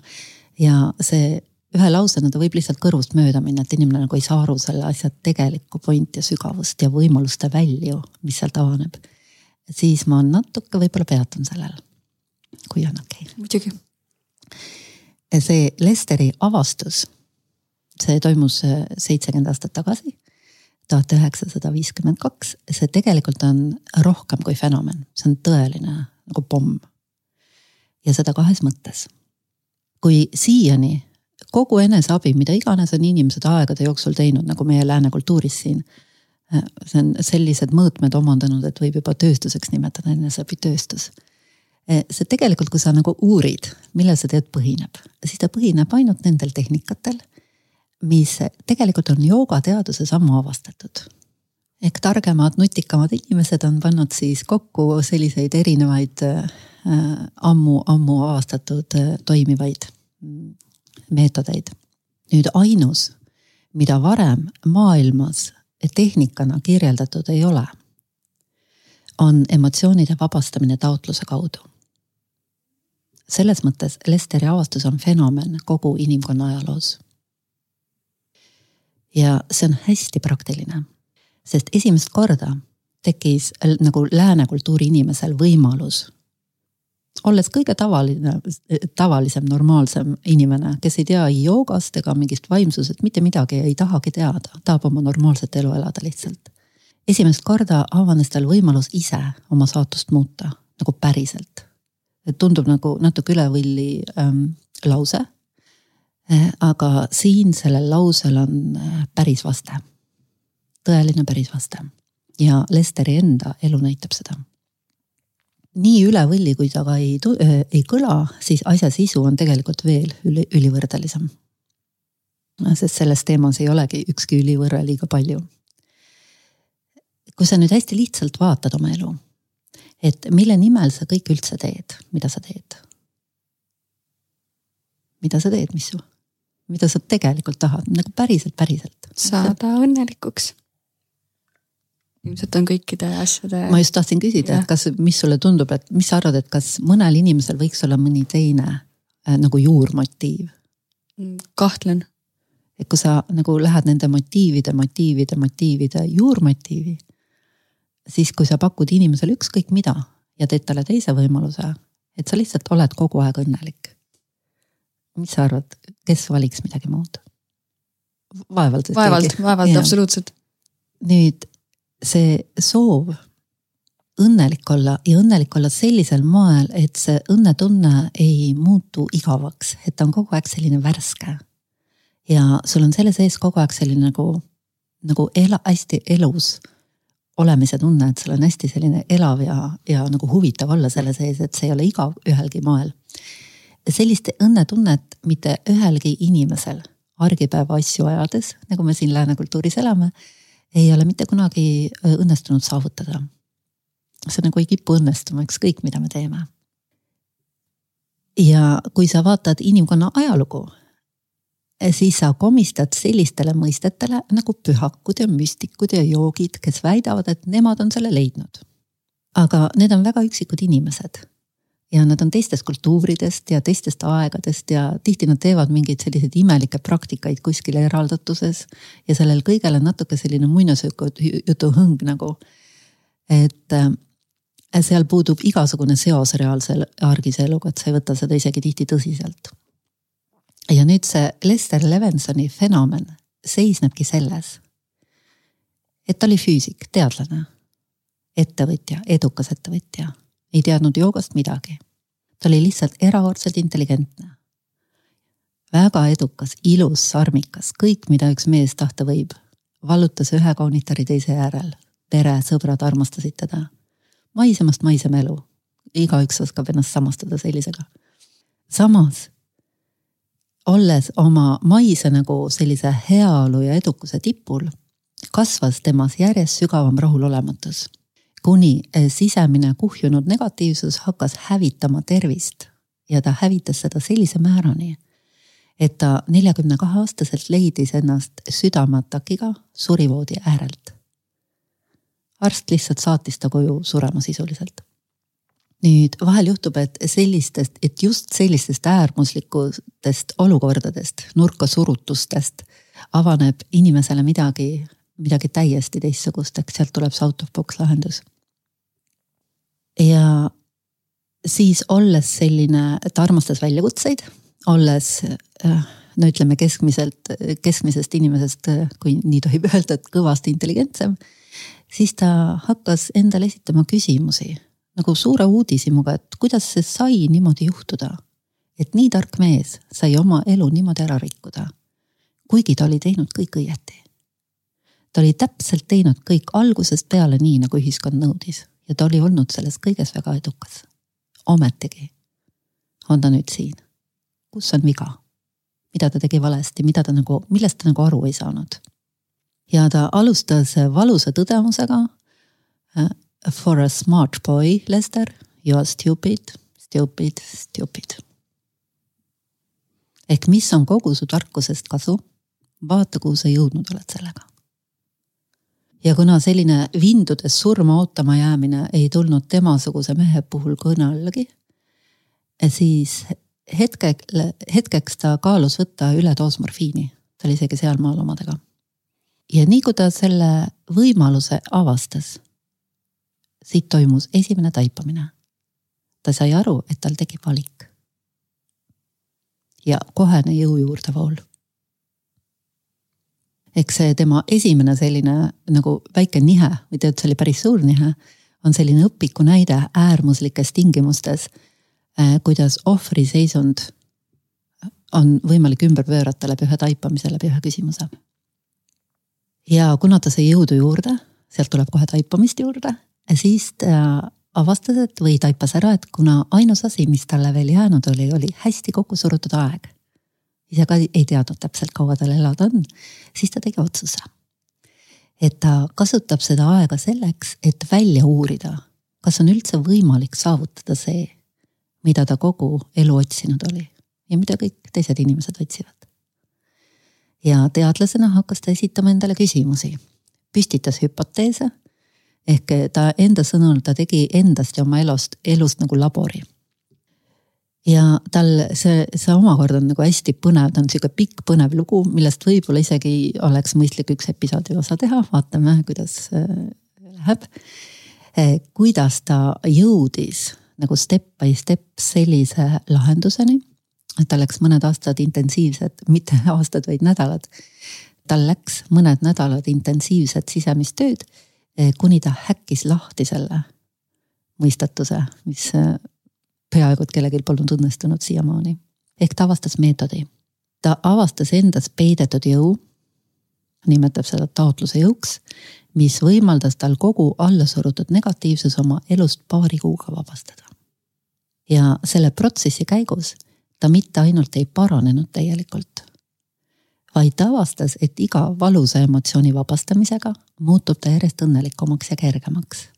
ja see ühe lausena ta võib lihtsalt kõrvust mööda minna, et inimene nagu ei saa aru selle asja tegelikku pointi ja sügavust ja võimaluste välju, mis sealt avaneb. siis ma natuke võib-olla peatun sellel, kui on okei. Okay.. muidugi see Lesteri avastus, see toimus äh, seitsekümmend aastat tagasi, tuhat üheksasada viiskümmend kaks, see tegelikult on rohkem kui fenomen, see on tõeline nagu pomm. ja seda kahes mõttes. kui siiani kogu eneseabi, mida iganes on inimesed aegade jooksul teinud, nagu meie lääne kultuuris siin. Äh, see on sellised mõõtmed omandanud, et võib juba tööstuseks nimetada eneseabitööstus Eh, see tegelikult, kui sa nagu uurid, millel see teod põhineb, siis ta põhineb ainult nendel tehnikatel, mis tegelikult on joogateaduses ammu avastatud. Ehk targemad, nutikamad inimesed on pannud siis kokku selliseid erinevaid äh, ammu, ammu avastatud äh, toimivaid mm, meetodeid. nüüd ainus, mida varem maailmas tehnikana kirjeldatud ei ole, on emotsioonide vabastamine taotluse kaudu selles mõttes Lesteri avastus on fenomen kogu inimkonna ajaloos. ja see on hästi praktiline, sest esimest korda tekkis nagu lääne kultuuri inimesel võimalus olles kõige tavaline, tavalisem, normaalsem inimene, kes ei tea ei joogast ega mingist vaimsusest mitte midagi, ei tahagi teada, tahab oma normaalset elu elada lihtsalt. esimest korda avanes tal võimalus ise oma saatust muuta nagu päriselt tundub nagu natuke üle võlli ähm, lause. Äh, aga siin sellel lausel on äh, päris vaste. Tõeline päris vaste ja Lesteri enda elu näitab seda. nii üle võlli, kui ta ka ei, äh, ei kõla, siis asja sisu on tegelikult veel üli, ülivõrdelisem. sest selles teemas ei olegi ükski ülivõrre liiga palju. kui sa nüüd hästi lihtsalt vaatad oma elu et mille nimel sa kõik üldse teed, mida sa teed? mida sa teed, Missu? mida sa tegelikult tahad, nagu päriselt, päriselt? saada õnnelikuks. Ilmselt on kõikide asjade. ma just tahtsin küsida, et kas, mis sulle tundub, et mis sa arvad, et kas mõnel inimesel võiks olla mõni teine äh, nagu juurmotiiv? Mm, kahtlen. et kui sa nagu lähed nende motiivide, motiivide, motiivide juurmotiivi siis kui sa pakud inimesele ükskõik mida ja teed talle teise võimaluse, et sa lihtsalt oled kogu aeg õnnelik. mis sa arvad, kes valiks midagi muud? vaevalt. vaevalt, vaevalt absoluutselt. nüüd see soov õnnelik olla ja õnnelik olla sellisel moel, et see õnnetunne ei muutu igavaks, et ta on kogu aeg selline värske. ja sul on selle sees kogu aeg selline nagu, nagu ela, hästi elus olemise tunne, et sul on hästi selline elav ja, ja nagu huvitav olla selle sees, et see ei ole igav ühelgi moel. sellist õnnetunnet mitte ühelgi inimesel argipäeva asju ajades, nagu me siin lääne kultuuris elame, ei ole mitte kunagi õnnestunud saavutada see nagu ei kipu õnnestuma, ükskõik mida me teeme. ja kui sa vaatad inimkonna ajalugu, siis sa komistad sellistele mõistetele nagu pühakud ja müstikud ja joogid, kes väidavad, et nemad on selle leidnud. aga need on väga üksikud inimesed ja nad on teistest kultuuridest ja teistest aegadest ja tihti nad teevad mingeid selliseid imelikke praktikaid kuskil eraldatuses. ja sellel kõigel on natuke selline muinasjutu hõng nagu. et seal puudub igasugune seos reaalse argise eluga, et sa ei võta seda isegi tihti tõsiselt. ja nüüd see Lester Levensoni fenomen seisnebki selles, et ta oli füüsik, teadlane, ettevõtja, edukas ettevõtja, ei teadnud joogast midagi. ta oli lihtsalt erakordselt intelligentne. väga edukas, ilus, sarmikas, kõik, mida üks mees tahta võib. vallutas ühe kaunitari teise järel, pere, sõbrad armastasid teda maisemast maisemaelu. igaüks oskab ennast samastada sellisega. samas, olles oma maise nagu sellise heaolu ja edukuse tipul, kasvas temas järjest sügavam rahulolematus. Kuni sisemine kuhjunud negatiivsus hakkas hävitama tervist ja ta hävitas seda sellise määrani, et ta neljakümne kahe aastaselt leidis ennast südameatakiga surivoodi äärelt arst lihtsalt saatis ta koju surema sisuliselt. nüüd vahel juhtub, et sellistest, et just sellistest äärmuslikutest olukordadest, nurkasurutustest avaneb inimesele midagi, midagi täiesti teistsugust, ehk sealt tuleb see out of box lahendus. ja siis olles selline, ta armastas väljakutseid, olles no ütleme keskmiselt, keskmisest inimesest, kui nii tohib öelda, et kõvasti intelligentsem siis ta hakkas endale esitama küsimusi nagu suure uudishimuga, et kuidas see sai niimoodi juhtuda. et nii tark mees sai oma elu niimoodi ära rikkuda. kuigi ta oli teinud kõik õieti. Ta oli täpselt teinud kõik algusest peale nii, nagu ühiskond nõudis ja ta oli olnud selles kõiges väga edukas. ometigi on ta nüüd siin. kus on viga? mida ta tegi valesti, mida ta nagu, millest ta nagu aru ei saanud ja ta alustas valusa tõdemusega. Äh, for a smart boy, Lester, you are stupid, stupid, stupid. ehk mis on kogu su tarkusest kasu? vaata, kuhu sa jõudnud oled sellega. Ja kuna selline vindudes surma ootama jäämine ei tulnud temasuguse mehe puhul kõne allagi, siis hetke, hetkeks ta kaalus võtta üledoos morfiini, ta oli isegi sealmaal omadega ja nii kui ta selle võimaluse avastas, siit toimus esimene taipamine. ta sai aru, et tal tekib valik. ja kohene jõu juurdevool. Eks see tema esimene selline nagu väike nihe või tead, see oli päris suur nihe, on selline õpiku näide äärmuslikes tingimustes, äh, kuidas ohvri seisund on võimalik ümber pöörata läbi ühe taipamise, läbi ühe küsimuse ja kuna ta sai jõudu juurde, sealt tuleb kohe taipamist juurde, siis ta avastas, et või taipas ära, et kuna ainus asi, mis talle veel jäänud oli, oli hästi kokku surutud aeg. Ise ka ei teadnud täpselt, kaua tal elada on, siis ta tegi otsuse. et ta kasutab seda aega selleks, et välja uurida, kas on üldse võimalik saavutada see, mida ta kogu elu otsinud oli ja mida kõik teised inimesed otsivad ja teadlasena hakkas ta esitama endale küsimusi, püstitas hüpoteese. ehk ta enda sõnul, ta tegi endast ja oma elust, elust nagu labori. Ja tal see, see omakorda on nagu hästi põnev, ta on sihuke pikk põnev lugu, millest võib-olla isegi oleks mõistlik üks episoodi osa teha, vaatame, kuidas äh, läheb. Äh, kuidas ta jõudis nagu step by step sellise lahenduseni. tal läks mõned aastad intensiivsed, mitte aastad, vaid nädalad. tal läks mõned nädalad intensiivset sisemist tööd, eh, kuni ta häkkis lahti selle mõistatuse, mis peaaegu et kellelgi polnud õnnestunud siiamaani. ehk ta avastas meetodi. ta avastas endas peidetud jõu, nimetab seda taotluse jõuks, mis võimaldas tal kogu allasurutud negatiivsus oma elust paari kuuga vabastada. ja selle protsessi käigus ta mitte ainult ei paranenud täielikult, vaid ta avastas, et iga valusa emotsiooni vabastamisega muutub ta järjest õnnelikumaks ja kergemaks.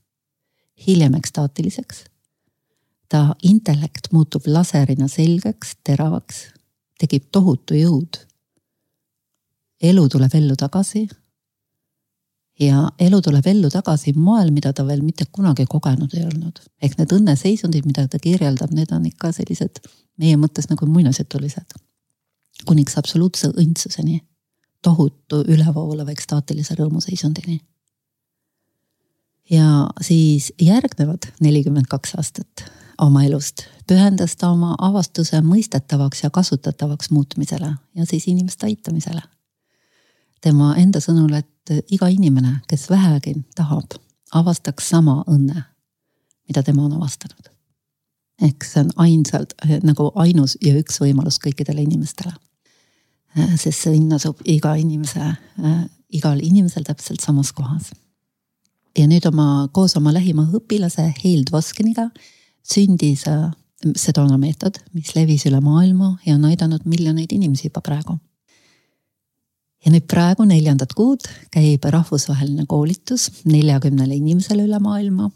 hiljem ekstaatiliseks ta intellekt muutub laserina selgeks, teravaks, tekib tohutu jõud. elu tuleb ellu tagasi. ja elu tuleb ellu tagasi moel, mida ta veel mitte kunagi kogenud ei olnud. ehk need õnneseisundid, mida ta kirjeldab, need on ikka sellised meie mõttes nagu muinasjutulised. kuniks absoluutse õndsuseni, tohutu ülevoolava ekstaatilise rõõmuseisundini ja siis järgnevad nelikümmend kaks aastat oma elust, pühendas ta oma avastuse mõistetavaks ja kasutatavaks muutmisele ja siis inimeste aitamisele. tema enda sõnul, et iga inimene, kes vähegi tahab, avastaks sama õnne, mida tema on avastanud. ehk see on ainsalt nagu ainus ja üks võimalus kõikidele inimestele. sest see õnn asub iga inimese, igal inimesel täpselt samas kohas ja nüüd oma, koos oma lähima õpilase Heild Voskiniga sündis äh, Sedona meetod, mis levis üle maailma ja on aidanud miljoneid inimesi juba praegu. ja nüüd praegu neljandat kuud käib rahvusvaheline koolitus neljakümnele inimesele üle maailma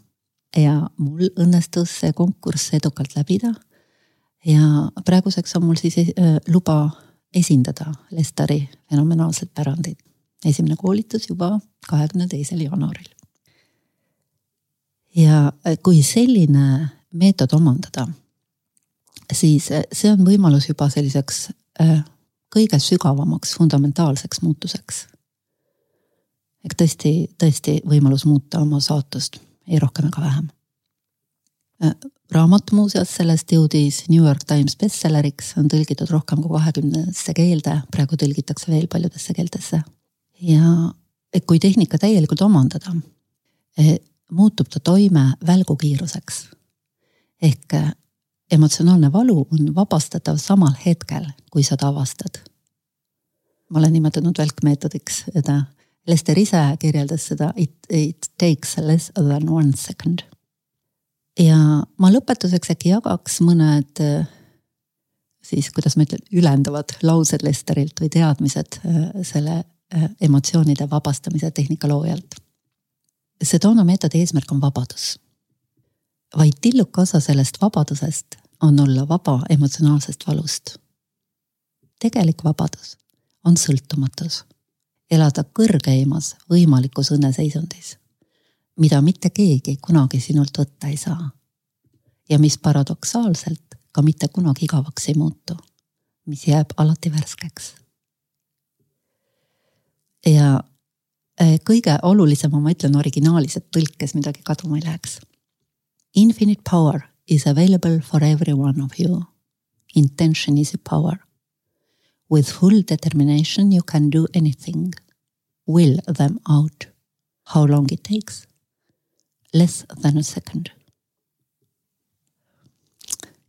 ja mul õnnestus see konkurss edukalt läbida. ja praeguseks on mul siis äh, luba esindada Lestari fenomenaalset pärandit. esimene koolitus juba kahekümne teisel jaanuaril. ja kui selline meetod omandada, siis eh, see on võimalus juba selliseks äh, kõige sügavamaks fundamentaalseks muutuseks. ehk tõesti, tõesti võimalus muuta oma saatust, ei rohkem ega vähem äh,. raamat muuseas sellest jõudis New York Times bestselleriks, on tõlgitud rohkem kui kahekümnesse keelde, praegu tõlgitakse veel paljudesse keeltesse. ja kui tehnika täielikult omandada, muutub ta toime välgukiiruseks ehk äh, emotsionaalne valu on vabastatav samal hetkel, kui sa ta avastad. ma olen nimetanud välkmeetodiks seda, Lester ise kirjeldas seda it, it takes less than one second. ja ma lõpetuseks äkki jagaks mõned äh, siis, kuidas ma ütlen, ülendavad laused Lesterilt või teadmised äh, selle emotsioonide vabastamise tehnika loojalt. Sedona meetodi eesmärk on vabadus vaid tilluke osa sellest vabadusest on olla vaba emotsionaalsest valust. tegelik vabadus on sõltumatus, elada kõrgeimas võimalikus õnneseisundis, mida mitte keegi kunagi sinult võtta ei saa. ja mis paradoksaalselt ka mitte kunagi igavaks ei muutu, mis jääb alati värskeks. ja eh, kõige olulisem, ma ütlen originaalis, et tõlkes midagi kaduma ei läheks Infinite power is available for every one of you. Intention is a power. With full determination, you can do anything. Will them out. How long it takes? Less than a second.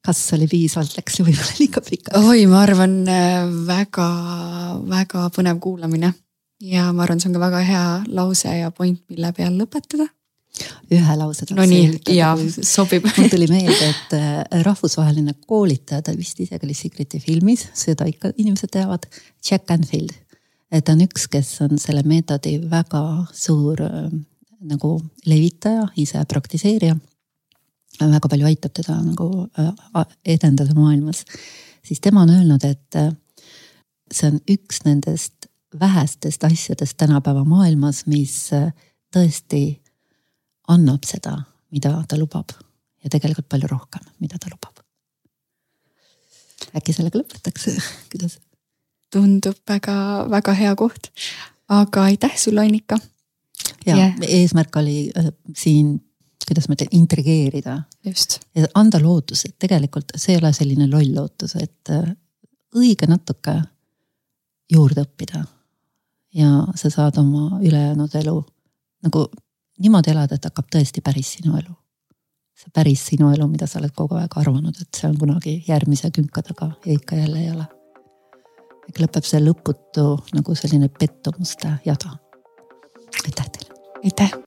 kas oli piisavalt, läks võib-olla liiga pikaks? oi, ma arvan väga-väga äh, põnev kuulamine ja ma arvan, see on ka väga hea lause ja point, mille peal lõpetada ühe lause. no nii, jaa, sobib. mul tuli meelde, et äh, rahvusvaheline koolitaja, ta vist isegi oli Secreti filmis, seda ikka inimesed teavad, Jack Canfield. ta on üks, kes on selle meetodi väga suur äh, nagu levitaja, ise praktiseerija. väga palju aitab teda nagu äh, edendada maailmas. siis tema on öelnud, et see on üks nendest vähestest asjadest tänapäeva maailmas, mis tõesti annab seda, mida ta lubab ja tegelikult palju rohkem, mida ta lubab. äkki sellega lõpetaks, kuidas? tundub väga-väga hea koht, aga aitäh sulle, Annika. ja yeah. eesmärk oli äh, siin kuidas ma ütlen, intrigeerida. just. ja anda lootus, et tegelikult see ei ole selline loll lootus, et äh, õige natuke juurde õppida. ja sa saad oma ülejäänud elu nagu niimoodi elada, et hakkab tõesti päris sinu elu. see päris sinu elu, mida sa oled kogu aeg arvanud, et see on kunagi järgmise künka taga ja ikka jälle ei ole. ehk lõpeb see lõputu nagu selline pettumuste jada. aitäh teile. aitäh